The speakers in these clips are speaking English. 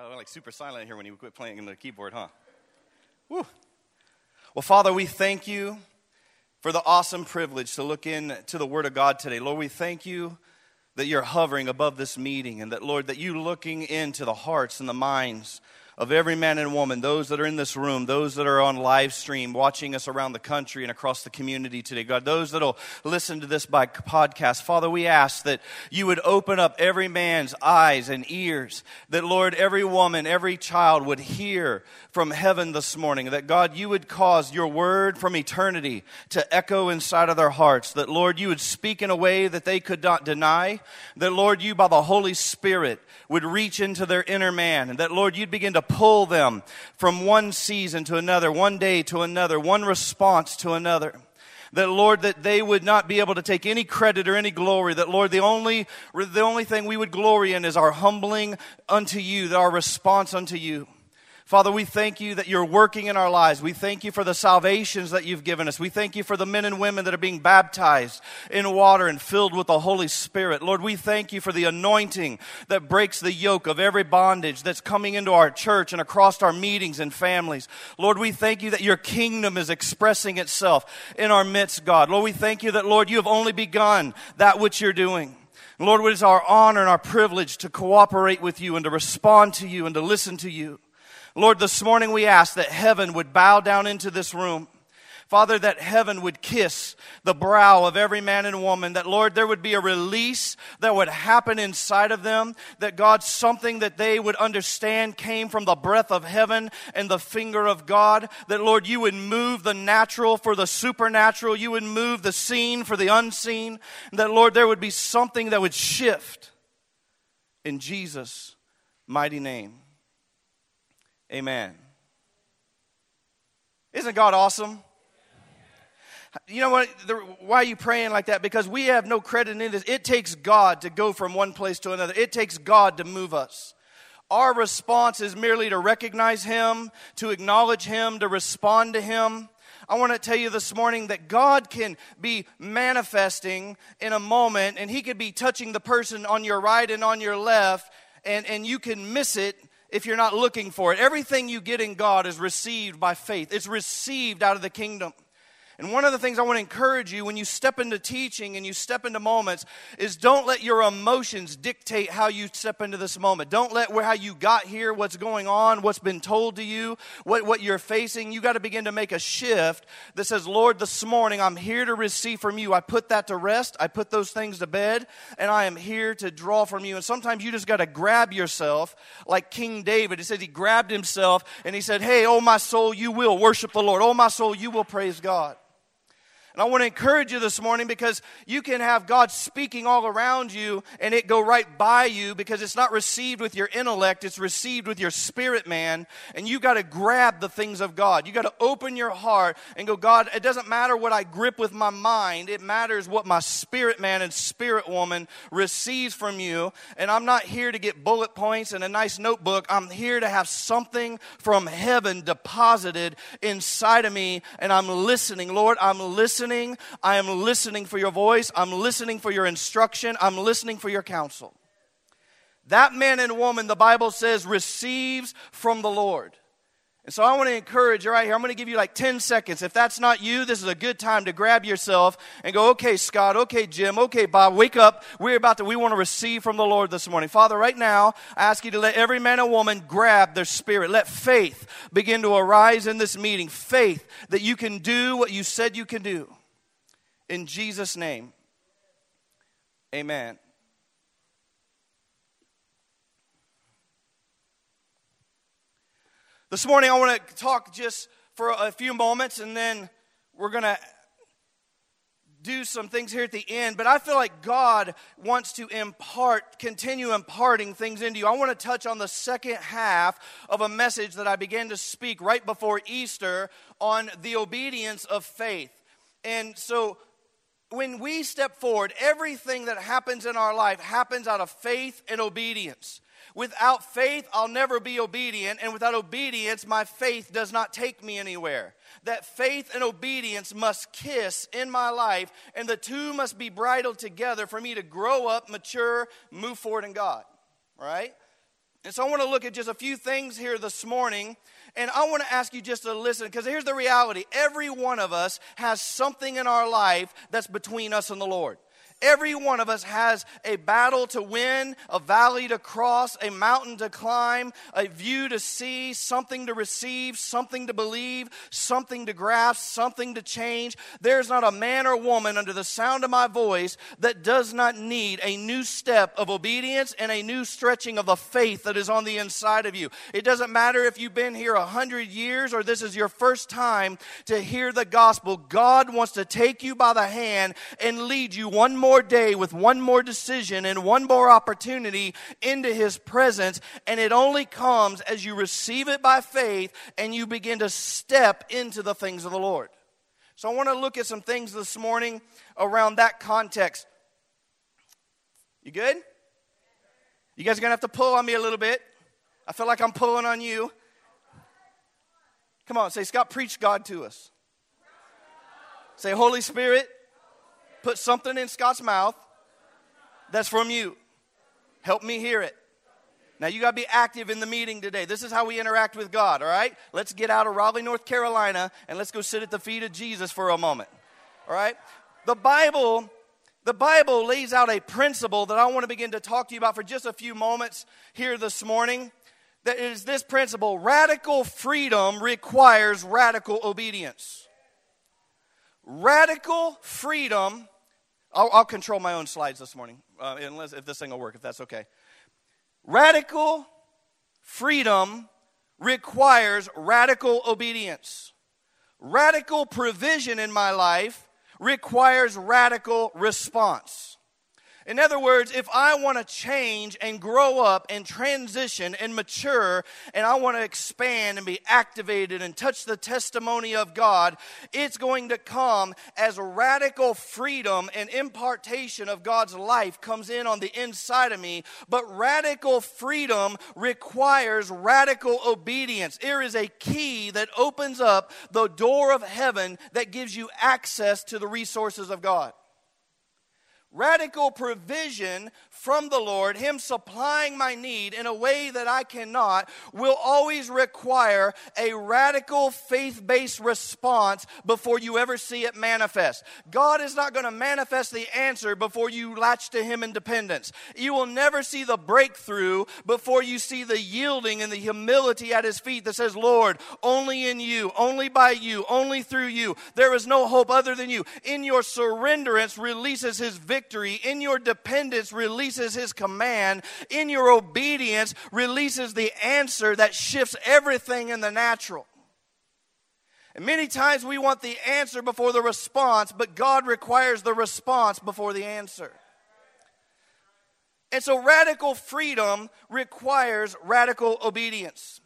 Well, I went like super silent here when you quit playing in the keyboard, huh? Woo. Well, Father, we thank you for the awesome privilege to look into the Word of God today. Lord, we thank you that you're hovering above this meeting and that, Lord, that you looking into the hearts and the minds of every man and woman, those that are in this room, those that are on live stream, watching us around the country and across the community today, God, those that'll listen to this by podcast. Father, we ask that you would open up every man's eyes and ears, that, Lord, every woman, every child would hear from heaven this morning, that, God, you would cause your word from eternity to echo inside of their hearts, that, Lord, you would speak in a way that they could not deny, that, Lord, you by the Holy Spirit would reach into their inner man, and that, Lord, you'd begin to pull them from one season to another, one day to another, one response to another. That Lord, that they would not be able to take any credit or any glory. That Lord, the only, the only thing we would glory in is our humbling unto you, that our response unto you. Father, we thank you that you're working in our lives. We thank you for the salvations that you've given us. We thank you for the men and women that are being baptized in water and filled with the Holy Spirit. Lord, we thank you for the anointing that breaks the yoke of every bondage that's coming into our church and across our meetings and families. Lord, we thank you that your kingdom is expressing itself in our midst, God. Lord, we thank you that, Lord, you have only begun that which you're doing. Lord, it is our honor and our privilege to cooperate with you and to respond to you and to listen to you. Lord, this morning we ask that heaven would bow down into this room. Father, that heaven would kiss the brow of every man and woman, that Lord, there would be a release that would happen inside of them, that God, something that they would understand came from the breath of heaven and the finger of God, that Lord, you would move the natural for the supernatural, you would move the seen for the unseen, that Lord, there would be something that would shift in Jesus' mighty name. Amen. Isn't God awesome? You know what? The, why are you praying like that? Because we have no credit in this. It takes God to go from one place to another, it takes God to move us. Our response is merely to recognize Him, to acknowledge Him, to respond to Him. I want to tell you this morning that God can be manifesting in a moment, and He could be touching the person on your right and on your left, and, and you can miss it if you're not looking for it. Everything you get in God is received by faith, it's received out of the kingdom. And one of the things I want to encourage you when you step into teaching and you step into moments is don't let your emotions dictate how you step into this moment. Don't let where, how you got here, what's going on, what's been told to you, what, what you're facing. You got to begin to make a shift that says, Lord, this morning I'm here to receive from you. I put that to rest. I put those things to bed, and I am here to draw from you. And sometimes you just got to grab yourself like King David. It says he grabbed himself and he said, Hey, oh my soul, you will worship the Lord. Oh my soul, you will praise God. I want to encourage you this morning because you can have God speaking all around you and it go right by you because it's not received with your intellect, it's received with your spirit man. And you got to grab the things of God. You got to open your heart and go, God, it doesn't matter what I grip with my mind, it matters what my spirit man and spirit woman receives from you. And I'm not here to get bullet points and a nice notebook. I'm here to have something from heaven deposited inside of me. And I'm listening. Lord, I'm listening listening. I am listening for your voice. I'm listening for your instruction. I'm listening for your counsel. That man and woman, the Bible says, receives from the Lord. And so I want to encourage you right here. I'm going to give you like 10 seconds. If that's not you, this is a good time to grab yourself and go, okay, Scott, okay, Jim, okay, Bob, wake up. We're about to, we want to receive from the Lord this morning. Father, right now, I ask you to let every man and woman grab their spirit. Let faith begin to arise in this meeting. Faith that you can do what you said you can do. In Jesus' name, amen. This morning, I want to talk just for a few moments and then we're going to do some things here at the end, but I feel like God wants to impart, continue imparting things into you. I want to touch on the second half of a message that I began to speak right before Easter on the obedience of faith. And so when we step forward, everything that happens in our life happens out of faith and obedience. Without faith, I'll never be obedient, and without obedience, my faith does not take me anywhere. That faith and obedience must kiss in my life, and the two must be bridled together for me to grow up, mature, move forward in God. Right? And so I want to look at just a few things here this morning. And I want to ask you just to listen because here's the reality every one of us has something in our life that's between us and the Lord. Every one of us has a battle to win, a valley to cross, a mountain to climb, a view to see, something to receive, something to believe, something to grasp, something to change. There's not a man or woman under the sound of my voice that does not need a new step of obedience and a new stretching of the faith that is on the inside of you. It doesn't matter if you've been here a hundred years or this is your first time to hear the gospel. God wants to take you by the hand and lead you one more more day with one more decision and one more opportunity into His presence. And it only comes as you receive it by faith and you begin to step into the things of the Lord. So I want to look at some things this morning around that context. You good? You guys are going to have to pull on me a little bit. I feel like I'm pulling on you. Come on, say, Scott, preach God to us. Say, Holy Spirit, put something in Scott's mouth that's from you. Help me hear it. Now, you got to be active in the meeting today. This is how we interact with God, all right? Let's get out of Raleigh, North Carolina, and let's go sit at the feet of Jesus for a moment, all right? The Bible. The Bible lays out a principle that I want to begin to talk to you about for just a few moments here this morning. That is this principle radical freedom requires radical obedience. Radical freedom I'll, I'll control my own slides this morning, uh, unless if this thing will work, if that's okay. Radical freedom requires radical obedience. Radical provision in my life requires radical response. In other words, if I want to change and grow up and transition and mature, and I want to expand and be activated and touch the testimony of God, it's going to come as radical freedom and impartation of God's life comes in on the inside of me. But radical freedom requires radical obedience. There is a key that opens up the door of heaven that gives you access to the resources of God radical provision from the Lord, Him supplying my need in a way that I cannot, will always require a radical faith based response before you ever see it manifest. God is not going to manifest the answer before you latch to Him in dependence. You will never see the breakthrough before you see the yielding and the humility at His feet that says, Lord, only in you, only by you, only through you. There is no hope other than you. In your surrenderance releases His victory. In your dependence, releases His command. In your obedience, releases the answer that shifts everything in the natural. And many times we want the answer before the response, but God requires the response before the answer. And so radical freedom requires radical obedience.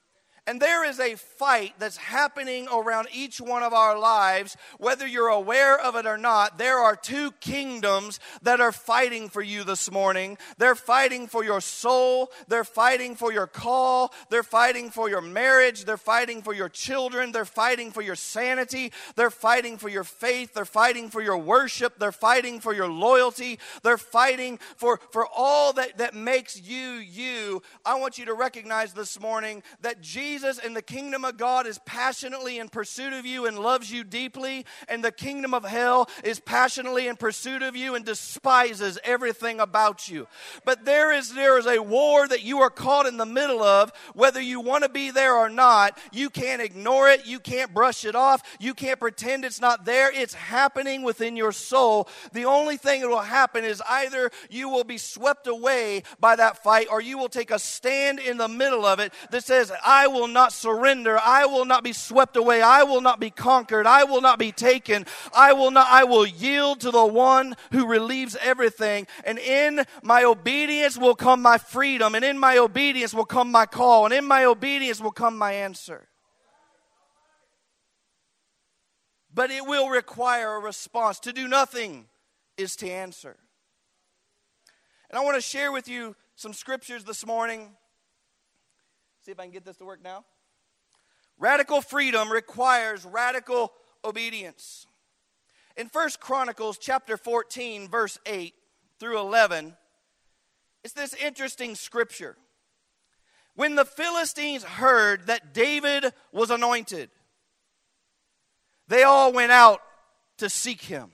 And there is a fight that's happening around each one of our lives, whether you're aware of it or not. There are two kingdoms that are fighting for you this morning. They're fighting for your soul, they're fighting for your call, they're fighting for your marriage, they're fighting for your children, they're fighting for your sanity, they're fighting for your faith, they're fighting for your worship, they're fighting for your loyalty, they're fighting for, for all that, that makes you you. I want you to recognize this morning that Jesus Jesus and the kingdom of God is passionately in pursuit of you and loves you deeply, and the kingdom of hell is passionately in pursuit of you and despises everything about you. But there is there is a war that you are caught in the middle of, whether you want to be there or not. You can't ignore it, you can't brush it off, you can't pretend it's not there. It's happening within your soul. The only thing that will happen is either you will be swept away by that fight or you will take a stand in the middle of it that says, I will will not surrender. I will not be swept away. I will not be conquered. I will not be taken. I will not, I will yield to the one who relieves everything. And in my obedience will come my freedom. And in my obedience will come my call. And in my obedience will come my answer. But it will require a response. To do nothing is to answer. And I want to share with you some scriptures this morning See if I can get this to work now. Radical freedom requires radical obedience. In First Chronicles chapter 14 verse 8 through 11, it's this interesting scripture. When the Philistines heard that David was anointed, they all went out to seek him.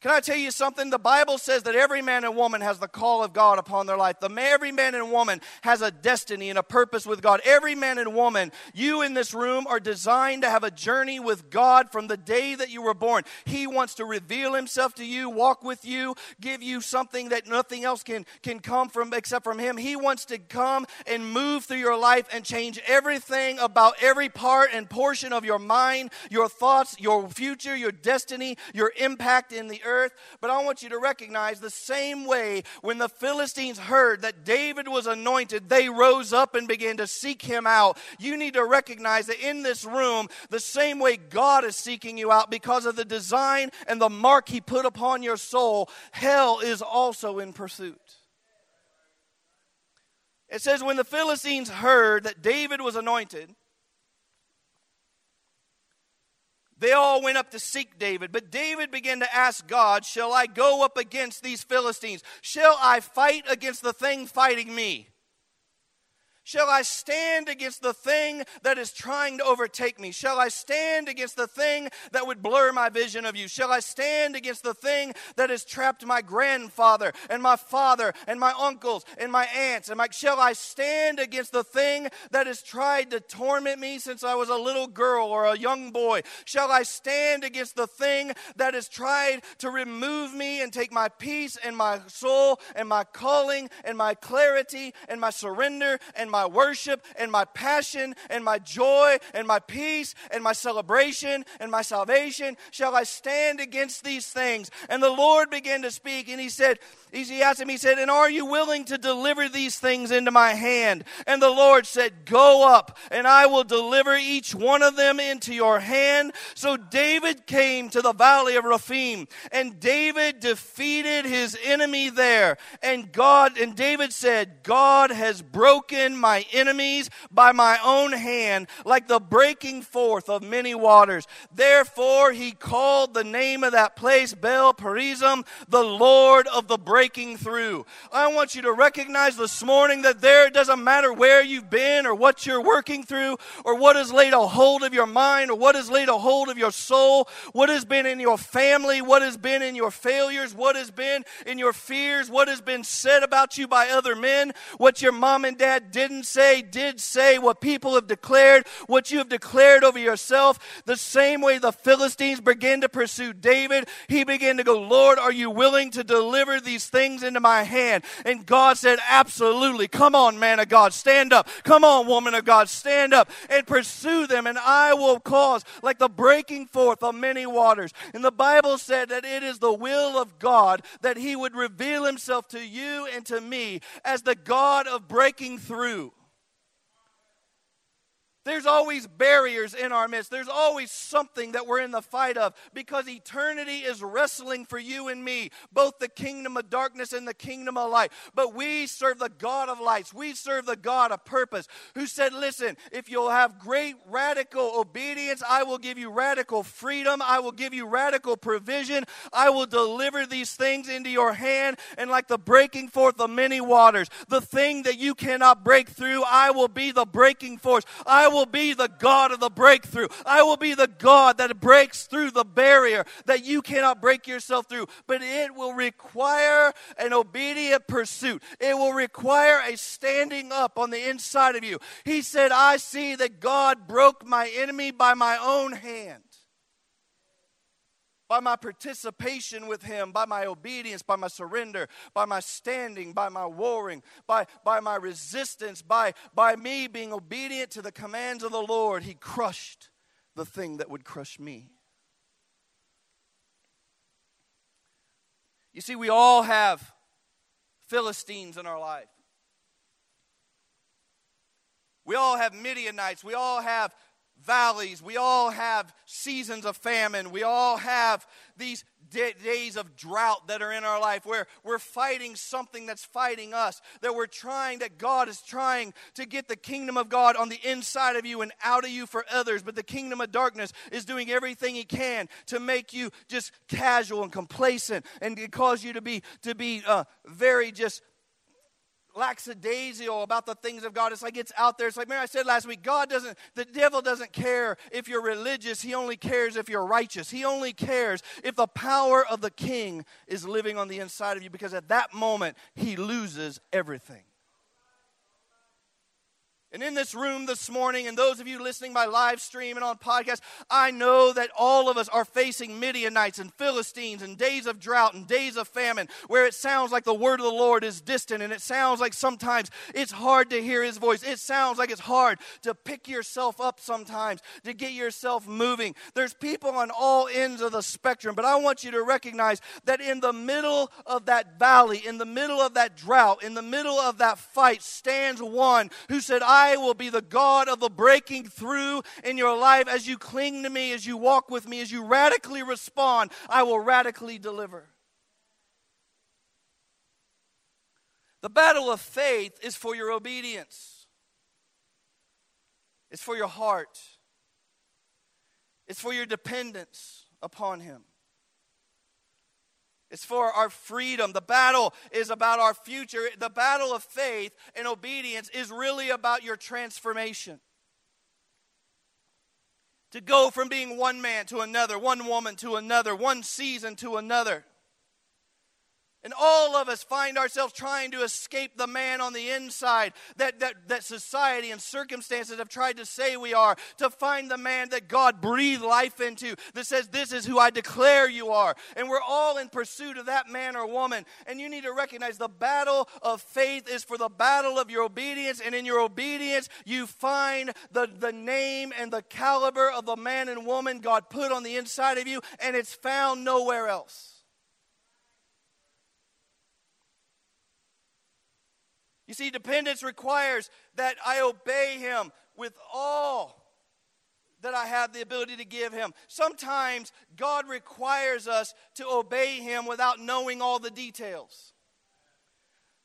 Can I tell you something? The Bible says that every man and woman has the call of God upon their life. The, every man and woman has a destiny and a purpose with God. Every man and woman, you in this room are designed to have a journey with God from the day that you were born. He wants to reveal himself to you, walk with you, give you something that nothing else can, can come from except from him. He wants to come and move through your life and change everything about every part and portion of your mind, your thoughts, your future, your destiny, your impact in the earth earth. But I want you to recognize the same way when the Philistines heard that David was anointed, they rose up and began to seek him out. You need to recognize that in this room, the same way God is seeking you out because of the design and the mark he put upon your soul, hell is also in pursuit. It says, when the Philistines heard that David was anointed, They all went up to seek David, but David began to ask God, Shall I go up against these Philistines? Shall I fight against the thing fighting me? Shall I stand against the thing that is trying to overtake me? Shall I stand against the thing that would blur my vision of you? Shall I stand against the thing that has trapped my grandfather and my father and my uncles and my aunts? And my, shall I stand against the thing that has tried to torment me since I was a little girl or a young boy? Shall I stand against the thing that has tried to remove me and take my peace and my soul and my calling and my clarity and my surrender and my my worship and my passion and my joy and my peace and my celebration and my salvation? Shall I stand against these things? And the Lord began to speak, and He said, He asked him, He said, And are you willing to deliver these things into my hand? And the Lord said, Go up, and I will deliver each one of them into your hand. So David came to the valley of Rephaim, and David defeated his enemy there. And God, and David said, God has broken my enemies by my own hand, like the breaking forth of many waters. Therefore, he called the name of that place Baal Perazim, the Lord of the breaking through. I want you to recognize this morning that there it doesn't matter where you've been or what you're working through or what has laid a hold of your mind or what has laid a hold of your soul, what has been in your family, what has been in your failures, what has been in your fears, what has been said about you by other men, what your mom and dad did didn't say, did say, what people have declared, what you have declared over yourself. The same way the Philistines began to pursue David, he began to go, Lord, are you willing to deliver these things into my hand? And God said, Absolutely. Come on, man of God, stand up. Come on, woman of God, stand up and pursue them, and I will cause like the breaking forth of many waters. And the Bible said that it is the will of God that he would reveal himself to you and to me as the God of breaking through. There's always barriers in our midst. There's always something that we're in the fight of because eternity is wrestling for you and me, both the kingdom of darkness and the kingdom of light. But we serve the God of lights. We serve the God of purpose who said, Listen, if you'll have great radical obedience, I will give you radical freedom. I will give you radical provision. I will deliver these things into your hand. And like the breaking forth of many waters, the thing that you cannot break through, I will be the breaking force. I will be the God of the breakthrough. I will be the God that breaks through the barrier that you cannot break yourself through. But it will require an obedient pursuit, it will require a standing up on the inside of you. He said, I see that God broke my enemy by my own hand by my participation with Him, by my obedience, by my surrender, by my standing, by my warring, by, by my resistance, by, by me being obedient to the commands of the Lord, He crushed the thing that would crush me. You see, we all have Philistines in our life. We all have Midianites. We all have valleys. We all have seasons of famine. We all have these days of drought that are in our life where we're fighting something that's fighting us. That we're trying, that God is trying to get the kingdom of God on the inside of you and out of you for others. But the kingdom of darkness is doing everything he can to make you just casual and complacent and cause you to be, to be uh, very just lackadaisical about the things of God. It's like it's out there. It's like Mary I said last week, God doesn't, the devil doesn't care if you're religious. He only cares if you're righteous. He only cares if the power of the king is living on the inside of you because at that moment, he loses everything. And in this room this morning, and those of you listening by live stream and on podcast, I know that all of us are facing Midianites and Philistines and days of drought and days of famine where it sounds like the word of the Lord is distant and it sounds like sometimes it's hard to hear his voice. It sounds like it's hard to pick yourself up sometimes, to get yourself moving. There's people on all ends of the spectrum, but I want you to recognize that in the middle of that valley, in the middle of that drought, in the middle of that fight stands one who said, I I will be the God of the breaking through in your life as you cling to me, as you walk with me, as you radically respond. I will radically deliver. The battle of faith is for your obedience, it's for your heart, it's for your dependence upon Him. It's for our freedom. The battle is about our future. The battle of faith and obedience is really about your transformation. To go from being one man to another, one woman to another, one season to another. And all of us find ourselves trying to escape the man on the inside that, that, that society and circumstances have tried to say we are, to find the man that God breathed life into that says, This is who I declare you are. And we're all in pursuit of that man or woman. And you need to recognize the battle of faith is for the battle of your obedience. And in your obedience, you find the, the name and the caliber of the man and woman God put on the inside of you, and it's found nowhere else. You see, dependence requires that I obey Him with all that I have the ability to give Him. Sometimes God requires us to obey Him without knowing all the details.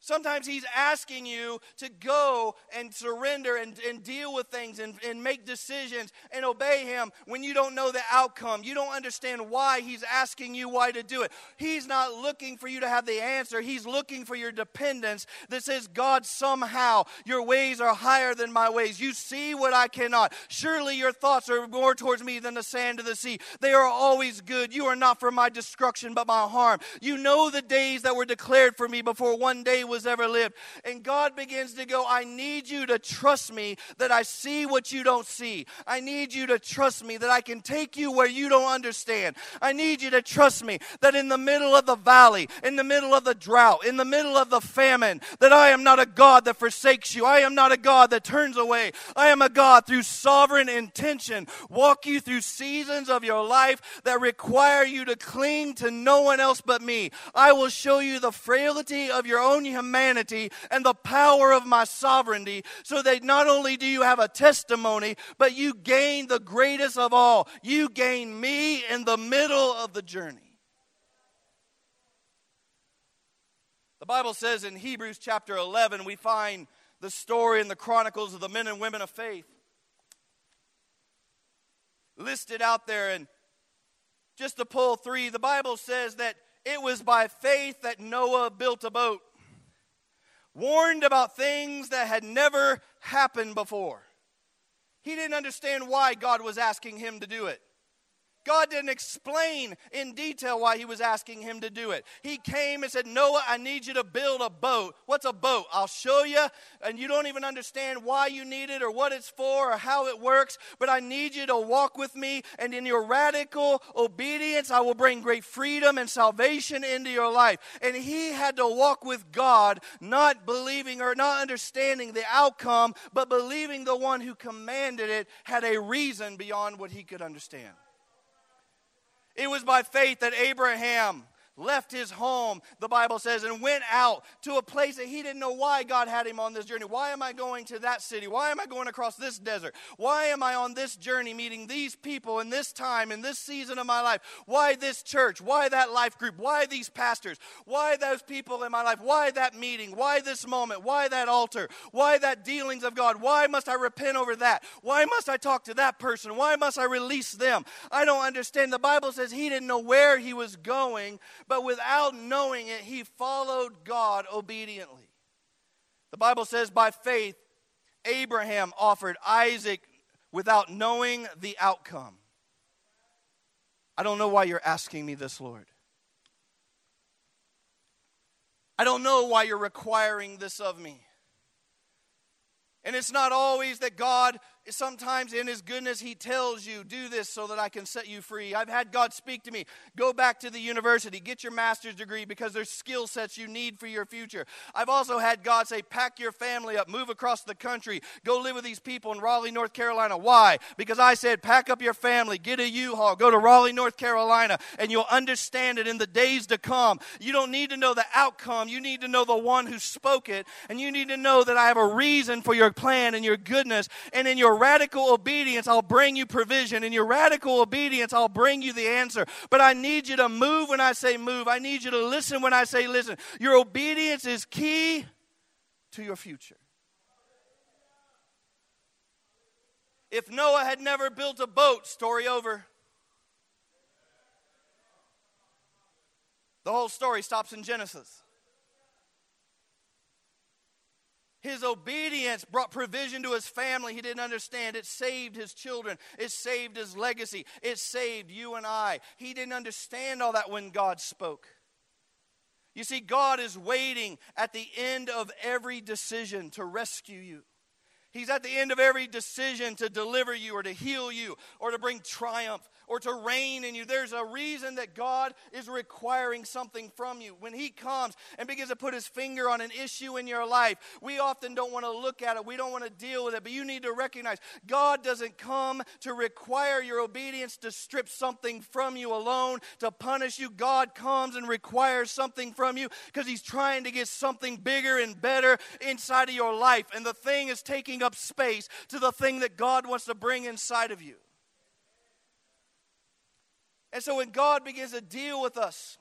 Sometimes he's asking you to go and surrender and, and deal with things and, and make decisions and obey him when you don't know the outcome. You don't understand why he's asking you why to do it. He's not looking for you to have the answer. He's looking for your dependence that says, God, somehow your ways are higher than my ways. You see what I cannot. Surely your thoughts are more towards me than the sand of the sea. They are always good. You are not for my destruction, but my harm. You know the days that were declared for me before one day was was ever lived. And God begins to go, I need you to trust me that I see what you don't see. I need you to trust me that I can take you where you don't understand. I need you to trust me that in the middle of the valley, in the middle of the drought, in the middle of the famine, that I am not a God that forsakes you. I am not a God that turns away. I am a God through sovereign intention, walk you through seasons of your life that require you to cling to no one else but me. I will show you the frailty of your own humanity humanity and the power of my sovereignty, so that not only do you have a testimony, but you gain the greatest of all. You gain me in the middle of the journey. The Bible says in Hebrews chapter 11, we find the story and the chronicles of the men and women of faith listed out there. And just to pull three, the Bible says that it was by faith that Noah built a boat warned about things that had never happened before. He didn't understand why God was asking him to do it. God didn't explain in detail why he was asking him to do it. He came and said, Noah, I need you to build a boat. What's a boat? I'll show you, and you don't even understand why you need it or what it's for or how it works, but I need you to walk with me, and in your radical obedience, I will bring great freedom and salvation into your life. And he had to walk with God, not believing or not understanding the outcome, but believing the one who commanded it had a reason beyond what he could understand. It was by faith that Abraham left his home, the Bible says, and went out to a place that he didn't know why God had him on this journey. Why am I going to that city? Why am I going across this desert? Why am I on this journey meeting these people in this time, in this season of my life? Why this church? Why that life group? Why these pastors? Why those people in my life? Why that meeting? Why this moment? Why that altar? Why that dealings of God? Why must I repent over that? Why must I talk to that person? Why must I release them? I don't understand. The Bible says he didn't know where he was going, but without knowing it, he followed God obediently. The Bible says, by faith, Abraham offered Isaac without knowing the outcome. I don't know why you're asking me this, Lord. I don't know why you're requiring this of me. And it's not always that God sometimes in his goodness he tells you do this so that i can set you free. I've had god speak to me go back to the university get your master's degree because there's skill sets you need for your future. I've also had god say pack your family up move across the country go live with these people in raleigh north carolina. Why? Because i said pack up your family get a u-haul go to raleigh north carolina and you'll understand it in the days to come. You don't need to know the outcome. You need to know the one who spoke it and you need to know that i have a reason for your plan and your goodness and in your radical obedience, I'll bring you provision. In your radical obedience, I'll bring you the answer. But I need you to move when I say move. I need you to listen when I say listen. Your obedience is key to your future. If Noah had never built a boat, story over. The whole story stops in Genesis. His obedience brought provision to his family. He didn't understand. It saved his children. It saved his legacy. It saved you and I. He didn't understand all that when God spoke. You see, God is waiting at the end of every decision to rescue you. He's at the end of every decision to deliver you or to heal you or to bring triumph or to reign in you. There's a reason that God is requiring something from you. When He comes and begins to put His finger on an issue in your life, we often don't want to look at it, we don't want to deal with it, but you need to recognize God doesn't come to require your obedience to strip something from you alone, to punish you. God comes and requires something from you because He's trying to get something bigger and better inside of your life. And the thing is taking up space to the thing that God wants to bring inside of you. And so when God begins to deal with us,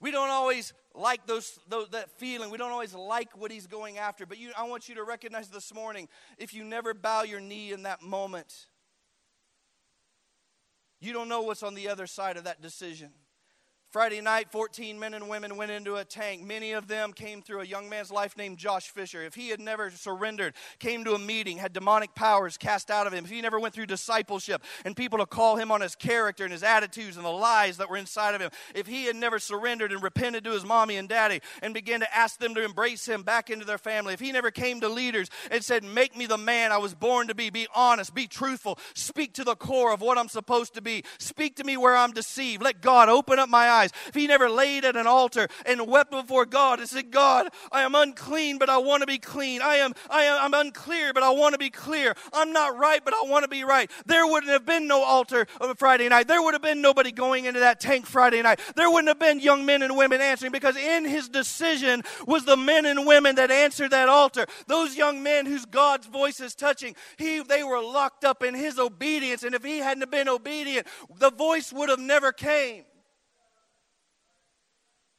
we don't always like those, those, that feeling. We don't always like what he's going after. But you, I want you to recognize this morning if you never bow your knee in that moment, you don't know what's on the other side of that decision. Friday night, 14 men and women went into a tank. Many of them came through a young man's life named Josh Fisher. If he had never surrendered, came to a meeting, had demonic powers cast out of him, if he never went through discipleship and people to call him on his character and his attitudes and the lies that were inside of him, if he had never surrendered and repented to his mommy and daddy and began to ask them to embrace him back into their family, if he never came to leaders and said, Make me the man I was born to be, be honest, be truthful, speak to the core of what I'm supposed to be, speak to me where I'm deceived, let God open up my eyes eyes, if he never laid at an altar and wept before God and said, God, I am unclean, but I want to be clean. I am, I am I'm unclear, but I want to be clear. I'm not right, but I want to be right. There wouldn't have been no altar of a Friday night. There would have been nobody going into that tank Friday night. There wouldn't have been young men and women answering because in his decision was the men and women that answered that altar. Those young men whose God's voice is touching, he, they were locked up in his obedience. And if he hadn't been obedient, the voice would have never came.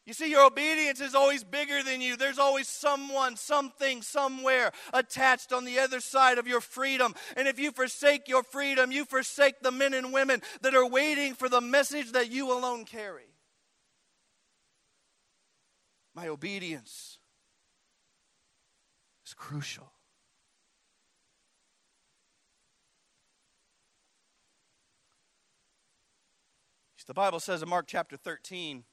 You see, your obedience is always bigger than you. There's always someone, something, somewhere attached on the other side of your freedom. And if you forsake your freedom, you forsake the men and women that are waiting for the message that you alone carry. My obedience is crucial. The Bible says in Mark chapter 13,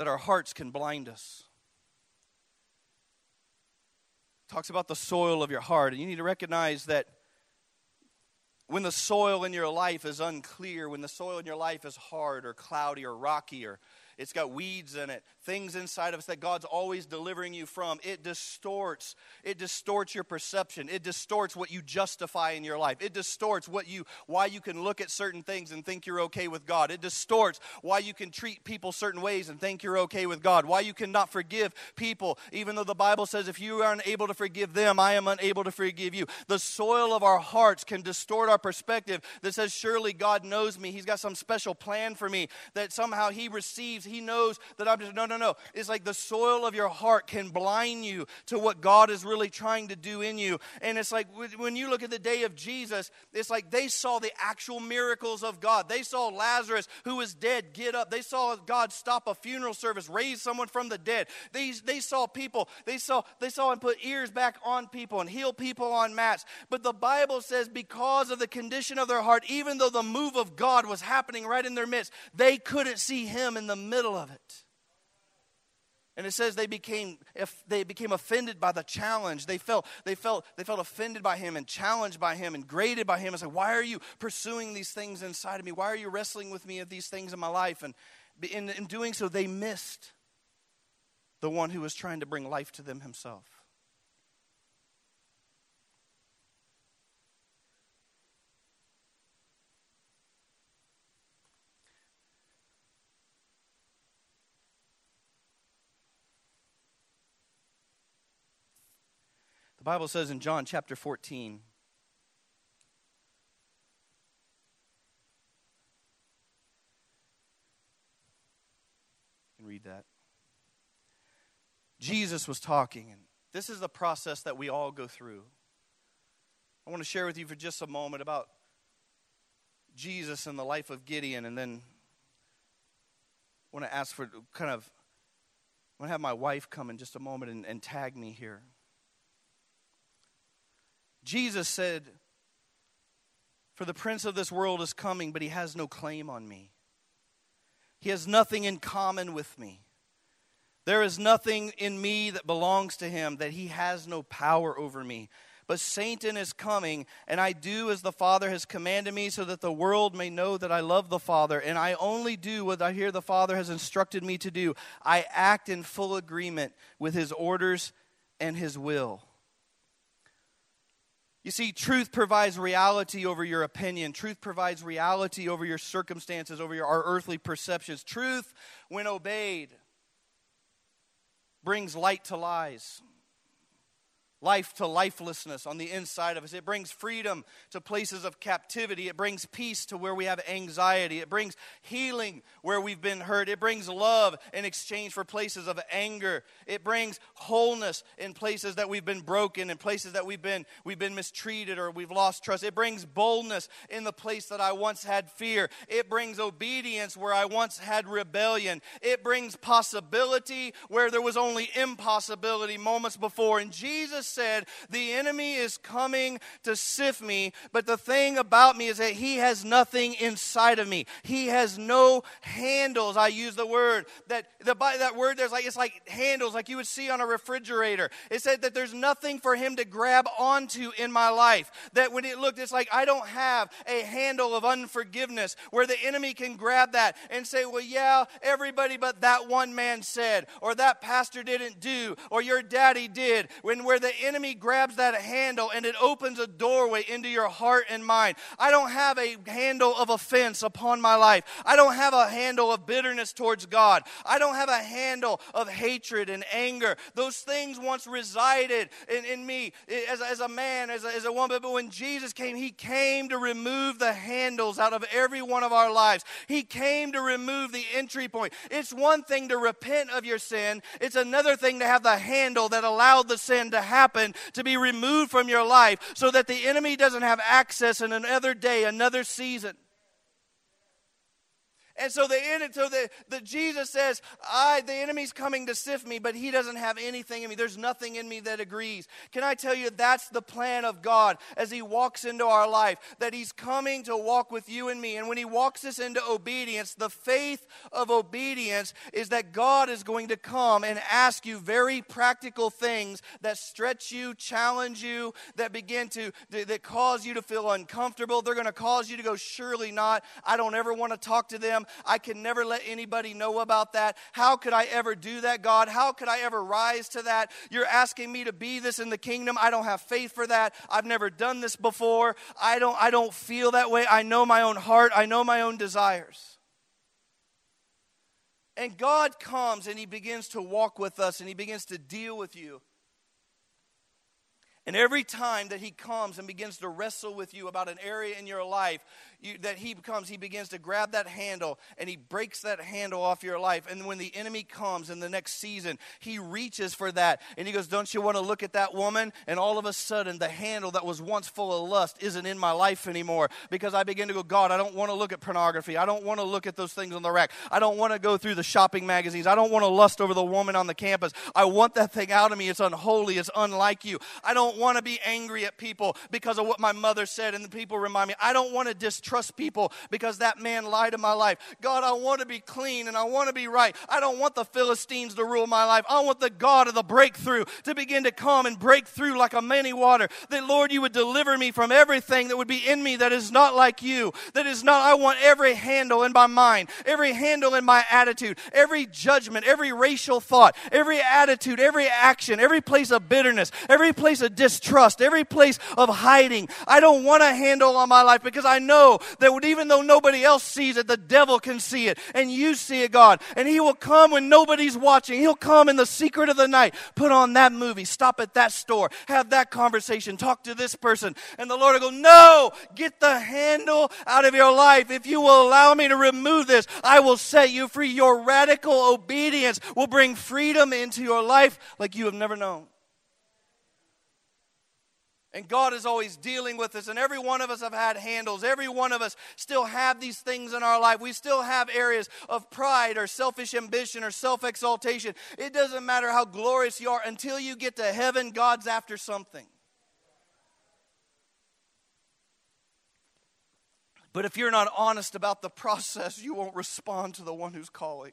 that our hearts can blind us. talks about the soil of your heart, and you need to recognize that when the soil in your life is unclear, when the soil in your life is hard or cloudy or rocky or it's got weeds in it, things inside of us that God's always delivering you from. It distorts. It distorts your perception. It distorts what you justify in your life. It distorts what you why you can look at certain things and think you're okay with God. It distorts why you can treat people certain ways and think you're okay with God. Why you cannot forgive people even though the Bible says if you are unable to forgive them, I am unable to forgive you. The soil of our hearts can distort our perspective that says surely God knows me. He's got some special plan for me that somehow he receives He knows that I'm just, no, no, no. It's like the soil of your heart can blind you to what God is really trying to do in you. And it's like when you look at the day of Jesus, it's like they saw the actual miracles of God. They saw Lazarus, who was dead, get up. They saw God stop a funeral service, raise someone from the dead. They, they saw people, they saw, they saw him put ears back on people and heal people on mats. But the Bible says because of the condition of their heart, even though the move of God was happening right in their midst, they couldn't see him in the middle of it. And it says they became if they became offended by the challenge. They felt they felt they felt offended by him and challenged by him and graded by him. It's like, why are you pursuing these things inside of me? Why are you wrestling with me of these things in my life? And in, in doing so, they missed the one who was trying to bring life to them himself. The Bible says in John chapter 14, can read that. Jesus was talking, and this is the process that we all go through. I want to share with you for just a moment about Jesus and the life of Gideon, and then I want to ask for kind of, I want to have my wife come in just a moment and, and tag me here. Jesus said, For the prince of this world is coming, but he has no claim on me. He has nothing in common with me. There is nothing in me that belongs to him, that he has no power over me. But Satan is coming, and I do as the Father has commanded me, so that the world may know that I love the Father, and I only do what I hear the Father has instructed me to do. I act in full agreement with his orders and his will. You see, truth provides reality over your opinion. Truth provides reality over your circumstances, over your, our earthly perceptions. Truth, when obeyed, brings light to lies life to lifelessness on the inside of us. It brings freedom to places of captivity. It brings peace to where we have anxiety. It brings healing where we've been hurt. It brings love in exchange for places of anger. It brings wholeness in places that we've been broken, in places that we've been we've been mistreated or we've lost trust. It brings boldness in the place that I once had fear. It brings obedience where I once had rebellion. It brings possibility where there was only impossibility moments before. And Jesus said, The enemy is coming to sift me, but the thing about me is that he has nothing inside of me. He has no handles. I use the word that the that word there's like it's like handles like you would see on a refrigerator. It said that there's nothing for him to grab onto in my life. That when it looked, it's like I don't have a handle of unforgiveness where the enemy can grab that and say, Well, yeah, everybody but that one man said, or that pastor didn't do, or your daddy did. When where the enemy grabs that handle and it opens a doorway into your heart and mind. I don't have a handle of offense upon my life. I don't have a handle of bitterness towards God. I don't have a handle of hatred and anger. Those things once resided in, in me as, as a man, as a, as a woman. But when Jesus came, He came to remove the handles out of every one of our lives. He came to remove the entry point. It's one thing to repent of your sin, it's another thing to have the handle that allowed the sin to happen happen to be removed from your life so that the enemy doesn't have access in another day, another season. And so the so the, the Jesus says, I the enemy's coming to sift me, but he doesn't have anything in me. There's nothing in me that agrees. Can I tell you that's the plan of God as he walks into our life, that he's coming to walk with you and me. And when he walks us into obedience, the faith of obedience is that God is going to come and ask you very practical things that stretch you, challenge you, that begin to that cause you to feel uncomfortable. They're going to cause you to go, surely not. I don't ever want to talk to them. I can never let anybody know about that. How could I ever do that, God? How could I ever rise to that? You're asking me to be this in the kingdom. I don't have faith for that. I've never done this before. I don't I don't feel that way. I know my own heart. I know my own desires. And God comes and He begins to walk with us and He begins to deal with you. And every time that He comes and begins to wrestle with you about an area in your life, you, that he becomes, he begins to grab that handle and he breaks that handle off your life. And when the enemy comes in the next season, he reaches for that and he goes, Don't you want to look at that woman? And all of a sudden, the handle that was once full of lust isn't in my life anymore because I begin to go, God, I don't want to look at pornography. I don't want to look at those things on the rack. I don't want to go through the shopping magazines. I don't want to lust over the woman on the campus. I want that thing out of me. It's unholy. It's unlike you. I don't want to be angry at people because of what my mother said and the people remind me. I don't want to distrust people because that man lied in my life. God, I want to be clean and I want to be right. I don't want the Philistines to rule my life. I want the God of the breakthrough to begin to come and break through like a many water. That, Lord, you would deliver me from everything that would be in me that is not like you. That is not, I want every handle in my mind, every handle in my attitude, every judgment, every racial thought, every attitude, every action, every place of bitterness, every place of distrust, every place of hiding. I don't want a handle on my life because I know that would even though nobody else sees it, the devil can see it and you see it, God. And he will come when nobody's watching. He'll come in the secret of the night, put on that movie, stop at that store, have that conversation, talk to this person. And the Lord will go, No, get the handle out of your life. If you will allow me to remove this, I will set you free. Your radical obedience will bring freedom into your life like you have never known. And God is always dealing with us, and every one of us have had handles. Every one of us still have these things in our life. We still have areas of pride or selfish ambition or self exaltation. It doesn't matter how glorious you are, until you get to heaven, God's after something. But if you're not honest about the process, you won't respond to the one who's calling.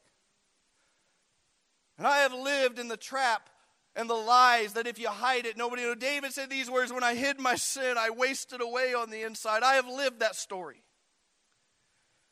And I have lived in the trap and the lies that if you hide it, nobody will. David said these words When I hid my sin, I wasted away on the inside. I have lived that story.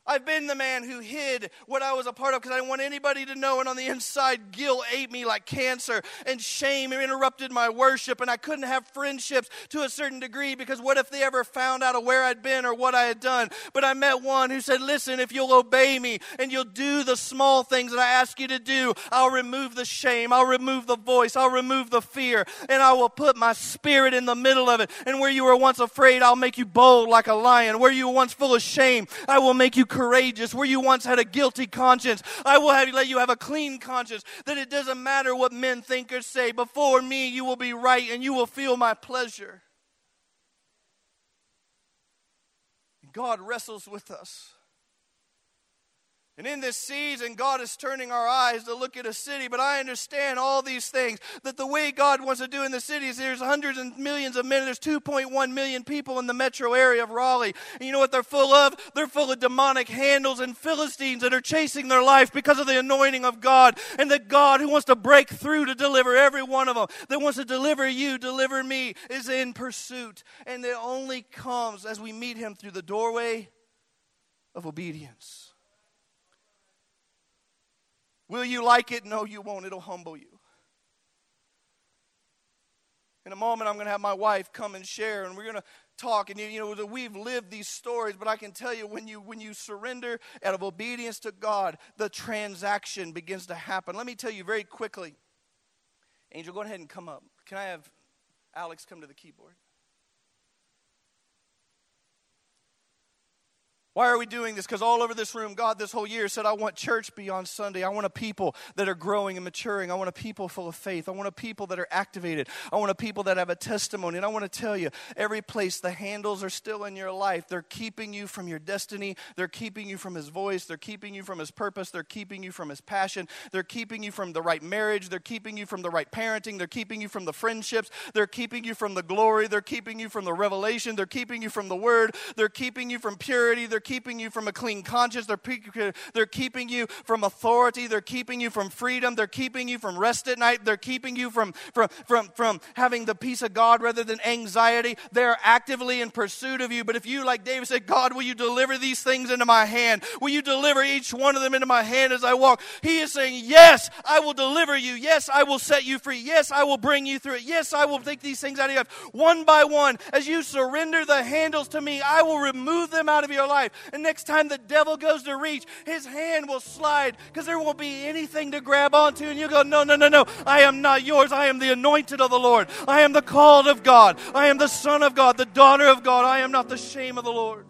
I've been the man who hid what I was a part of because I didn't want anybody to know. And on the inside, guilt ate me like cancer, and shame interrupted my worship. And I couldn't have friendships to a certain degree because what if they ever found out of where I'd been or what I had done? But I met one who said, Listen, if you'll obey me and you'll do the small things that I ask you to do, I'll remove the shame, I'll remove the voice, I'll remove the fear, and I will put my spirit in the middle of it. And where you were once afraid, I'll make you bold like a lion. Where you were once full of shame, I will make you courageous, where you once had a guilty conscience, I will have, let you have a clean conscience, that it doesn't matter what men think or say. Before me, you will be right and you will feel my pleasure. God wrestles with us. And in this season, God is turning our eyes to look at a city. But I understand all these things that the way God wants to do in the city is there's hundreds and millions of men. There's 2.1 million people in the metro area of Raleigh. And you know what they're full of? They're full of demonic handles and Philistines that are chasing their life because of the anointing of God. And the God who wants to break through to deliver every one of them, that wants to deliver you, deliver me, is in pursuit. And it only comes as we meet Him through the doorway of obedience. Will you like it? No, you won't. It'll humble you. In a moment, I'm going to have my wife come and share, and we're going to talk. And you, you know, we've lived these stories, but I can tell you, when you when you surrender out of obedience to God, the transaction begins to happen. Let me tell you very quickly. Angel, go ahead and come up. Can I have Alex come to the keyboard? Why are we doing this? Because all over this room, God this whole year said, I want church beyond Sunday. I want a people that are growing and maturing. I want a people full of faith. I want a people that are activated. I want a people that have a testimony. And I want to tell you, every place the handles are still in your life, they're keeping you from your destiny. They're keeping you from His voice. They're keeping you from His purpose. They're keeping you from His passion. They're keeping you from the right marriage. They're keeping you from the right parenting. They're keeping you from the friendships. They're keeping you from the glory. They're keeping you from the revelation. They're keeping you from the word. They're keeping you from purity. They're keeping you from a clean conscience. They're, they're keeping you from authority. They're keeping you from freedom. They're keeping you from rest at night. They're keeping you from, from, from, from having the peace of God rather than anxiety. They're actively in pursuit of you. But if you, like David said, God, will you deliver these things into my hand? Will you deliver each one of them into my hand as I walk? He is saying, Yes, I will deliver you. Yes, I will set you free. Yes, I will bring you through it. Yes, I will take these things out of your life one by one. As you surrender the handles to me, I will remove them out of your life. And next time the devil goes to reach, his hand will slide because there won't be anything to grab onto. And you go, No, no, no, no. I am not yours. I am the anointed of the Lord. I am the called of God. I am the son of God, the daughter of God. I am not the shame of the Lord.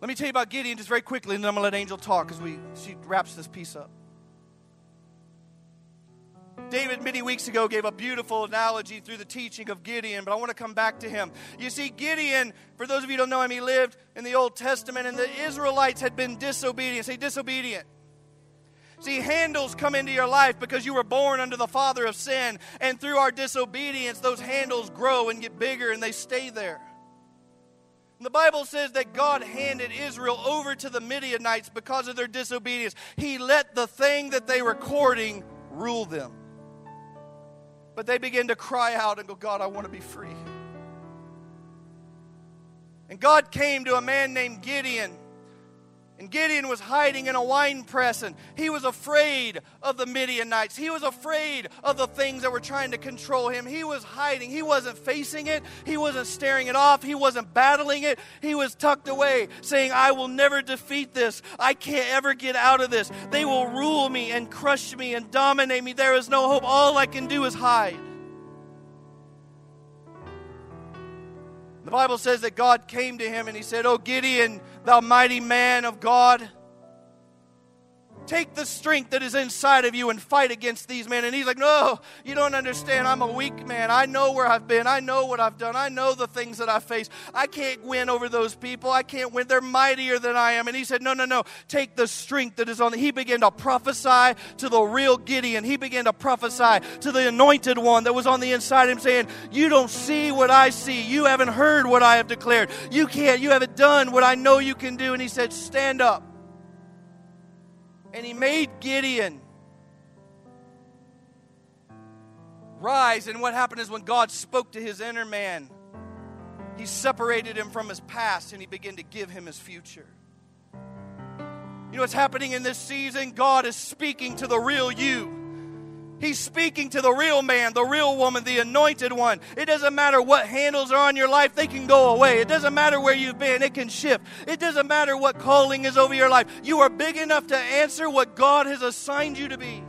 Let me tell you about Gideon just very quickly, and then I'm going to let Angel talk as we, she wraps this piece up. David, many weeks ago, gave a beautiful analogy through the teaching of Gideon, but I want to come back to him. You see, Gideon, for those of you who don't know him, he lived in the Old Testament, and the Israelites had been disobedient. Say, disobedient. See, handles come into your life because you were born under the father of sin, and through our disobedience, those handles grow and get bigger and they stay there. The Bible says that God handed Israel over to the Midianites because of their disobedience. He let the thing that they were courting rule them. But they began to cry out and go, God, I want to be free. And God came to a man named Gideon and Gideon was hiding in a wine press, and he was afraid of the Midianites. He was afraid of the things that were trying to control him. He was hiding. He wasn't facing it. He wasn't staring it off. He wasn't battling it. He was tucked away, saying, I will never defeat this. I can't ever get out of this. They will rule me and crush me and dominate me. There is no hope. All I can do is hide. The Bible says that God came to him and he said, Oh, Gideon, thou mighty man of God. Take the strength that is inside of you and fight against these men. And he's like, No, you don't understand. I'm a weak man. I know where I've been. I know what I've done. I know the things that I face. I can't win over those people. I can't win. They're mightier than I am. And he said, No, no, no. Take the strength that is on. The-. He began to prophesy to the real Gideon. He began to prophesy to the anointed one that was on the inside of him, saying, You don't see what I see. You haven't heard what I have declared. You can't. You haven't done what I know you can do. And he said, Stand up and he made Gideon rise. And what happened is when God spoke to his inner man, he separated him from his past and he began to give him his future. You know what's happening in this season? God is speaking to the real you. He's speaking to the real man, the real woman, the anointed one. It doesn't matter what handles are on your life, they can go away. It doesn't matter where you've been, it can shift. It doesn't matter what calling is over your life. You are big enough to answer what God has assigned you to be.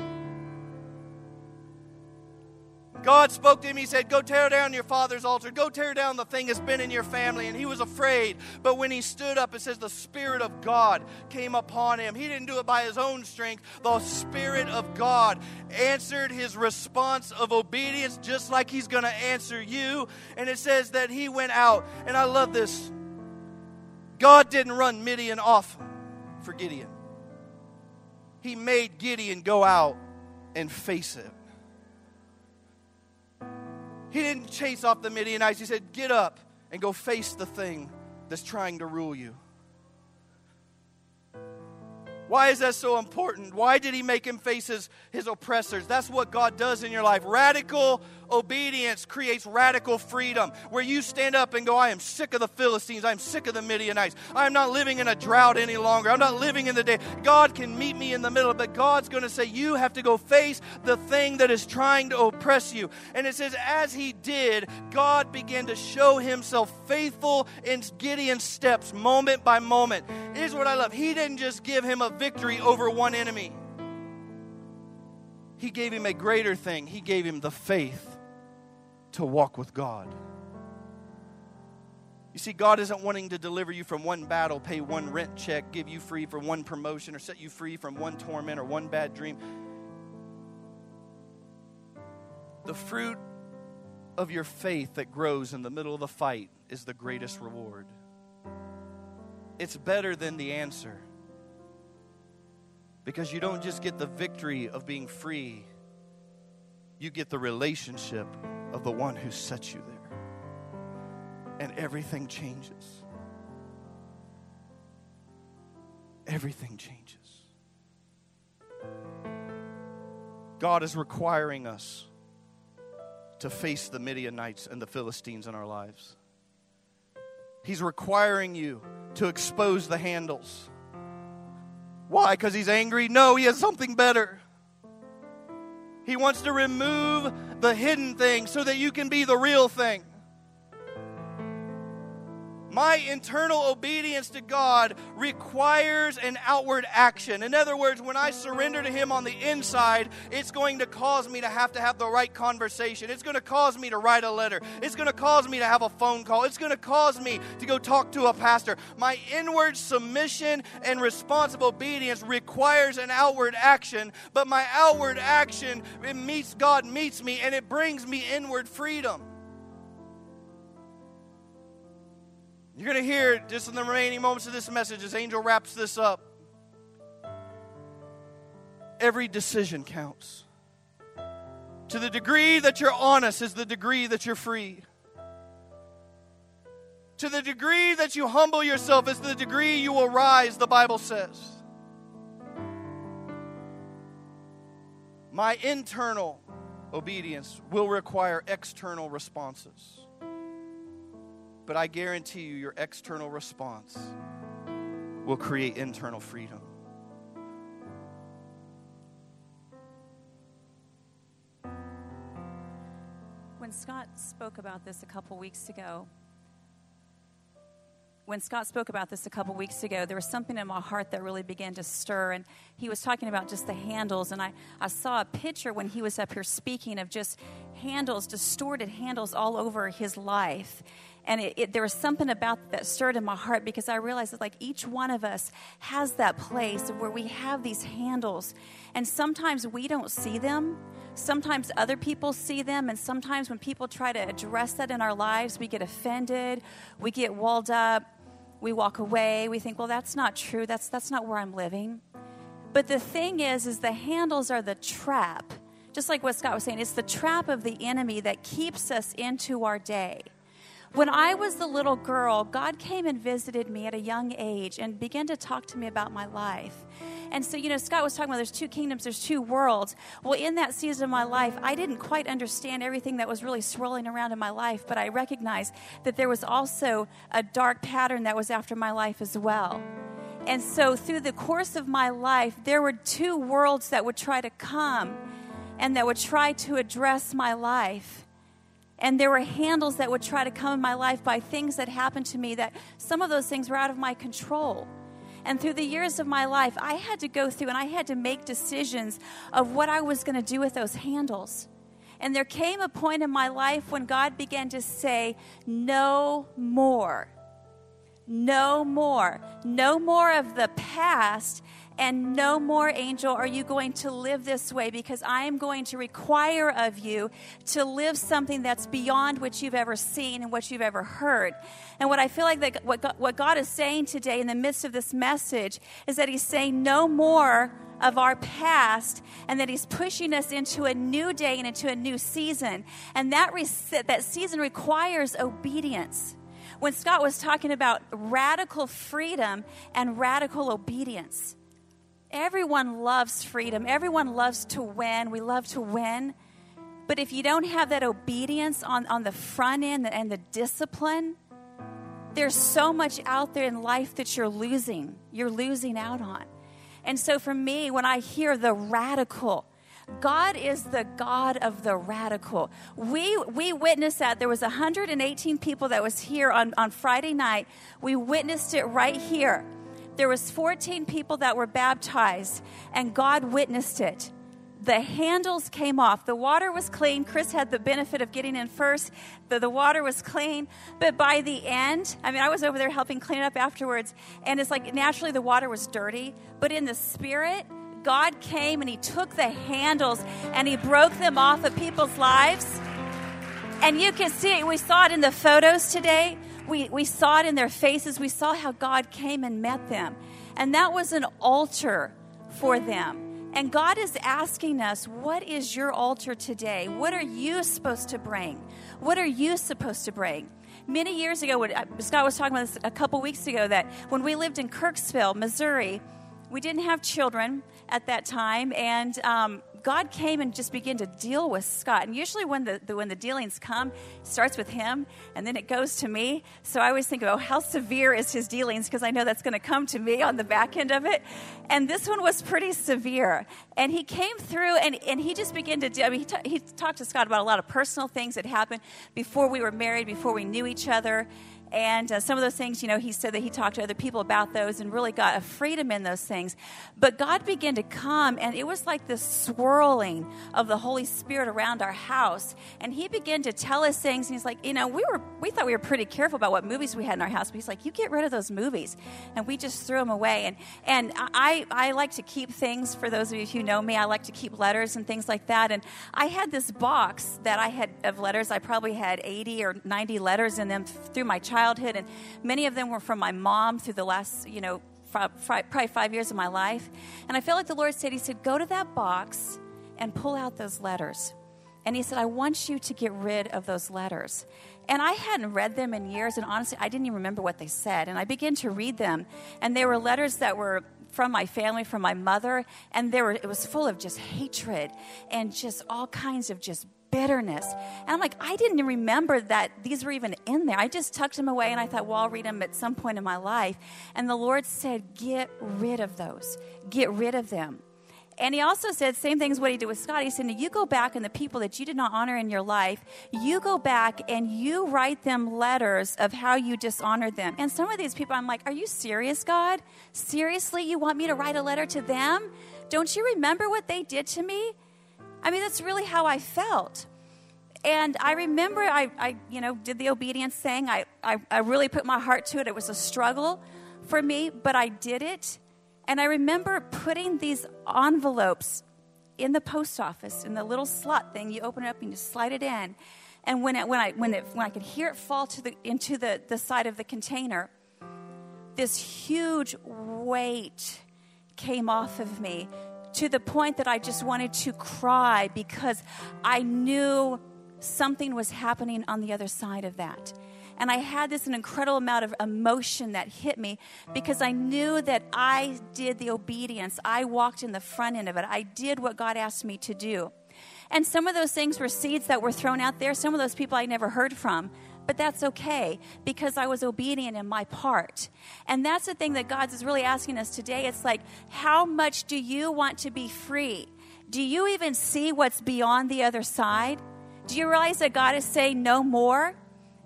God spoke to him. He said, Go tear down your father's altar. Go tear down the thing that's been in your family. And he was afraid. But when he stood up, it says the Spirit of God came upon him. He didn't do it by his own strength. The Spirit of God answered his response of obedience, just like he's going to answer you. And it says that he went out. And I love this. God didn't run Midian off for Gideon, he made Gideon go out and face it. He didn't chase off the Midianites. He said, Get up and go face the thing that's trying to rule you. Why is that so important? Why did he make him face his, his oppressors? That's what God does in your life. Radical obedience creates radical freedom, where you stand up and go, I am sick of the Philistines. I'm sick of the Midianites. I'm not living in a drought any longer. I'm not living in the day. God can meet me in the middle, but God's going to say, You have to go face the thing that is trying to oppress you. And it says, As he did, God began to show himself faithful in Gideon's steps, moment by moment. Here's what I love He didn't just give him a victory over one enemy. He gave him a greater thing. He gave him the faith to walk with God. You see, God isn't wanting to deliver you from one battle, pay one rent check, give you free from one promotion, or set you free from one torment or one bad dream. The fruit of your faith that grows in the middle of the fight is the greatest reward. It's better than the answer. Because you don't just get the victory of being free, you get the relationship of the one who set you there. And everything changes. Everything changes. God is requiring us to face the Midianites and the Philistines in our lives. He's requiring you to expose the handles. Why? Because he's angry? No, he has something better. He wants to remove the hidden thing so that you can be the real thing. My internal obedience to God requires an outward action. In other words, when I surrender to Him on the inside, it's going to cause me to have to have the right conversation. It's going to cause me to write a letter. It's going to cause me to have a phone call. It's going to cause me to go talk to a pastor. My inward submission and responsible obedience requires an outward action, but my outward action it meets God meets me and it brings me inward freedom. You're going to hear just in the remaining moments of this message as Angel wraps this up. Every decision counts. To the degree that you're honest is the degree that you're free. To the degree that you humble yourself is the degree you will rise, the Bible says. My internal obedience will require external responses. But I guarantee you, your external response will create internal freedom. When Scott spoke about this a couple weeks ago, when Scott spoke about this a couple weeks ago, there was something in my heart that really began to stir. And he was talking about just the handles. And I, I saw a picture when he was up here speaking of just handles, distorted handles all over his life. And it, it, there was something about that stirred in my heart because I realized that, like, each one of us has that place where we have these handles. And sometimes we don't see them. Sometimes other people see them. And sometimes when people try to address that in our lives, we get offended, we get walled up. We walk away. We think well that's not true. That's that's not where i'm living. But the thing is is the handles are the trap. Just like what scott was saying it's the trap of the enemy that keeps us into our day when I was the little girl, God came and visited me at a young age and began to talk to me about my life. And so, you know, Scott was talking about there's two kingdoms, there's two worlds. Well, in that season of my life, I didn't quite understand everything that was really swirling around in my life, but I recognized that there was also a dark pattern that was after my life as well. And so, through the course of my life, there were two worlds that would try to come and that would try to address my life. And there were handles that would try to come in my life by things that happened to me that some of those things were out of my control. And through the years of my life, I had to go through and I had to make decisions of what I was going to do with those handles. And there came a point in my life when God began to say, No more. No more. No more of the past and no more, angel, are you going to live this way because I am going to require of you to live something that's beyond what you've ever seen and what you've ever heard. And what I feel like that what God, what God is saying today in the midst of this message is that He's saying no more of our past and that he's pushing us into a new day and into a new season and that re- that season requires obedience when Scott was talking about radical freedom and radical obedience Everyone loves freedom. Everyone loves to win. We love to win. But if you don't have that obedience on, on the front end and the discipline, there's so much out there in life that you're losing. You're losing out on. And so for me, when I hear the radical, God is the God of the radical. We we witnessed that. There was 118 people that was here on, on Friday night. We witnessed it right here there was 14 people that were baptized and God witnessed it. The handles came off. The water was clean. Chris had the benefit of getting in first. The, the water was clean. But by the end, I mean, I was over there helping clean it up afterwards. And it's like naturally the water was dirty. But in the spirit, God came and He took the handles and He broke them off of people's lives. And you can see. We saw it in the photos today we, we saw it in their faces. We saw how God came and met them. And that was an altar for them. And God is asking us, what is your altar today? What are you supposed to bring? What are you supposed to bring? Many years ago, when, uh, Scott was talking about this a couple weeks ago, that when we lived in Kirksville, Missouri, we didn't have children at that time, and um, God came and just began to deal with Scott. And usually, when the, the, when the dealings come, starts with him and then it goes to me. So I always think, oh, how severe is his dealings? Because I know that's going to come to me on the back end of it. And this one was pretty severe. And he came through and, and he just began to I mean, he, he talked to Scott about a lot of personal things that happened before we were married, before we knew each other. And uh, some of those things, you know, he said that he talked to other people about those and really got a freedom in those things. But God began to come, and it was like this swirling of the Holy Spirit around our house. And he began to tell us things, and he's like, you know, we were we thought we were pretty careful about what movies we had in our house. But he's like, you get rid of those movies, and we just threw them away. And and I I like to keep things. For those of you who know me, I like to keep letters and things like that. And I had this box that I had of letters. I probably had eighty or ninety letters in them through my childhood childhood, and many of them were from my mom through the last, you know, probably five years of my life. And I felt like the Lord said, He said, go to that box and pull out those letters. And He said, I want you to get rid of those letters. And I hadn't read them in years, and honestly, I didn't even remember what they said. And I began to read them, and they were letters that were from my family, from my mother, and there were, it was full of just hatred and just all kinds of just bitterness. And I'm like, I didn't remember that these were even in there. I just tucked them away and I thought, well, I'll read them at some point in my life. And the Lord said, get rid of those, get rid of them. And he also said, same thing as what he did with Scott. He said, You go back and the people that you did not honor in your life, you go back and you write them letters of how you dishonored them. And some of these people, I'm like, Are you serious, God? Seriously, you want me to write a letter to them? Don't you remember what they did to me? I mean, that's really how I felt. And I remember I, I you know, did the obedience thing. I, I, I really put my heart to it. It was a struggle for me, but I did it. And I remember putting these envelopes in the post office in the little slot thing. You open it up and you slide it in. And when, it, when, I, when, it, when I could hear it fall to the, into the, the side of the container, this huge weight came off of me to the point that I just wanted to cry because I knew something was happening on the other side of that. And I had this an incredible amount of emotion that hit me because I knew that I did the obedience. I walked in the front end of it. I did what God asked me to do. And some of those things were seeds that were thrown out there. Some of those people I never heard from but that's okay because I was obedient in my part. And that's the thing that God is really asking us today. It's like, how much do you want to be free? Do you even see what's beyond the other side? Do you realize that God is saying no more?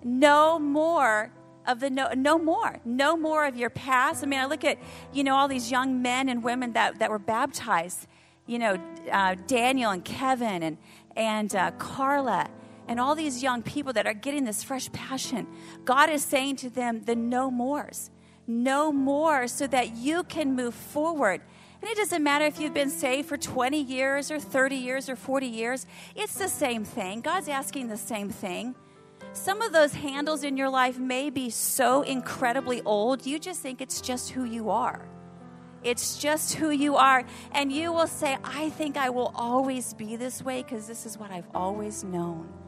No more of the no, no more no more of your past i mean i look at you know all these young men and women that, that were baptized you know uh, daniel and kevin and and uh, carla and all these young people that are getting this fresh passion, God is saying to them, the no mores. No more so that you can move forward. And it doesn't matter if you've been saved for 20 years or 30 years or 40 years, it's the same thing. God's asking the same thing. Some of those handles in your life may be so incredibly old, you just think it's just who you are. It's just who you are. And you will say, I think I will always be this way because this is what I've always known.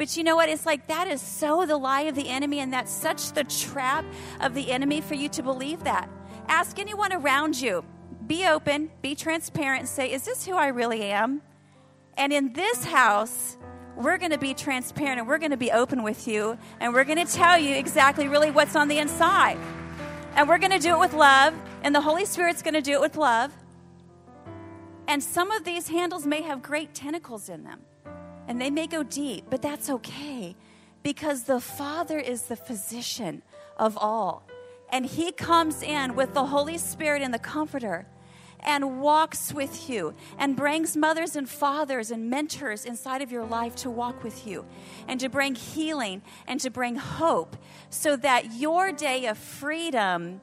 But you know what? It's like that is so the lie of the enemy, and that's such the trap of the enemy for you to believe that. Ask anyone around you. Be open, be transparent, say, Is this who I really am? And in this house, we're going to be transparent and we're going to be open with you, and we're going to tell you exactly really what's on the inside. And we're going to do it with love, and the Holy Spirit's going to do it with love. And some of these handles may have great tentacles in them and they may go deep, but that's okay because the Father is the physician of all. And He comes in with the Holy Spirit and the Comforter and walks with you and brings mothers and fathers and mentors inside of your life to walk with you and to bring healing and to bring hope so that your day of freedom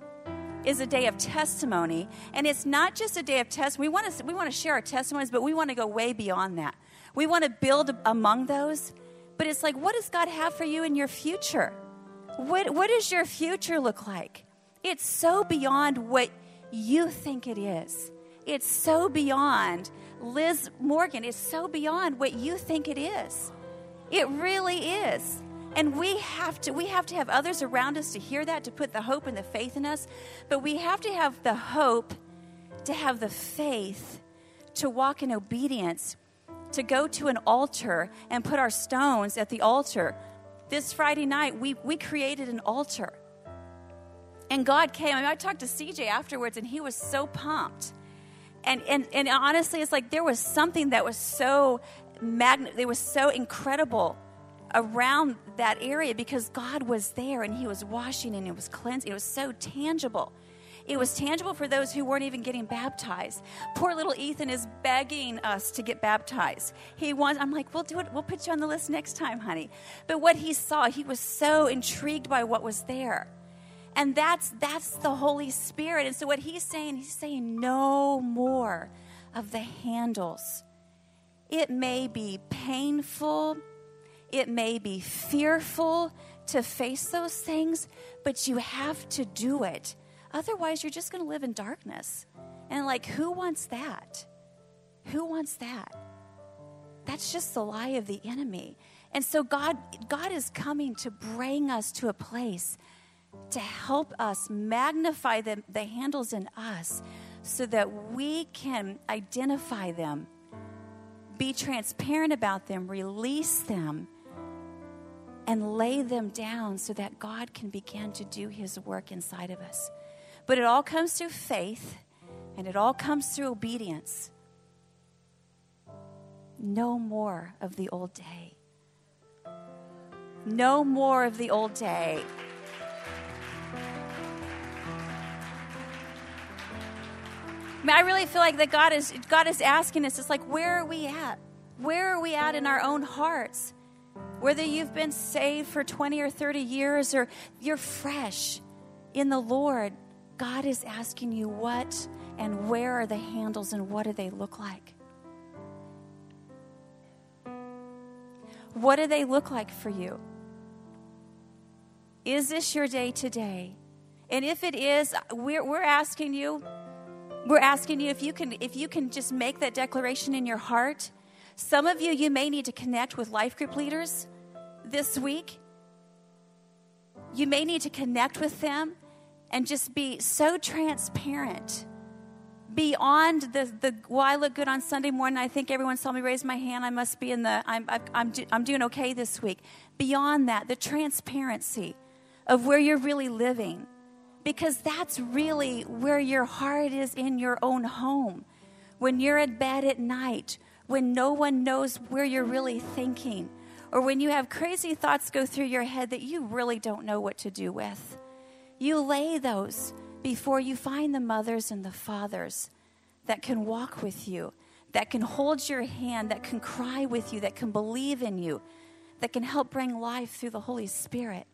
is a day of testimony and it's not just a day of test we want to we want to share our testimonies but we want to go way beyond that we want to build among those, but it's like, what does God have for you in your future? What, what does your future look like? It's so beyond what you think it is. It's so beyond Liz Morgan. It's so beyond what you think it is. It really is. And we have to we have to have others around us to hear that, to put the hope and the faith in us. But we have to have the hope, to have the faith, to walk in obedience to go to an altar and put our stones at the altar. This Friday night, we, we created an altar. And God came. I, mean, I talked to CJ afterwards, and he was so pumped. And, and, and honestly, it's like there was something that was so magnet, it was so incredible around that area because God was there and He was washing and it was cleansing. It was so tangible. It was tangible for those who weren't even getting baptized. Poor little Ethan is begging us to get baptized. He wants, I'm like, we'll do it. We'll put you on the list next time, honey. But what he saw, he was so intrigued by what was there. And that's that's the Holy Spirit. And so what he's saying, he's saying no more of the handles. It may be painful, it may be fearful to face those things, but you have to do it Otherwise, you're just going to live in darkness. And like, who wants that? Who wants that? That's just the lie of the enemy. And so God God is coming to bring us to a place to help us magnify the, the handles in us so that we can identify them, be transparent about them, release them, and lay them down so that God can begin to do his work inside of us. But it all comes through faith and it all comes through obedience. No more of the old day. No more of the old day. I, mean, I really feel like that God is God is asking us. It's like, where are we at? Where are we at in our own hearts? Whether you've been saved for 20 or 30 years or you're fresh in the Lord, God is asking you what and where are the handles and what do they look like? What do they look like for you? Is this your day today? And if it is, we're, we're asking you, we're asking you if you can if you can just make that declaration in your heart. Some of you, you may need to connect with life group leaders this week. You may need to connect with them and just be so transparent. Beyond the, the well i look good on sunday morning. I think everyone saw me raise my hand. I must be in the i'm, I'm, I'm doing okay this week. Beyond that the transparency of where you're really living because that's really where your heart is in your own home. When you're at bed at night when no one knows where you're really thinking or when you have crazy thoughts go through your head that you really don't know what to do with you lay those before you find the mothers and the fathers that can walk with you, that can hold your hand, that can cry with you, that can believe in you, that can help bring life through the Holy Spirit.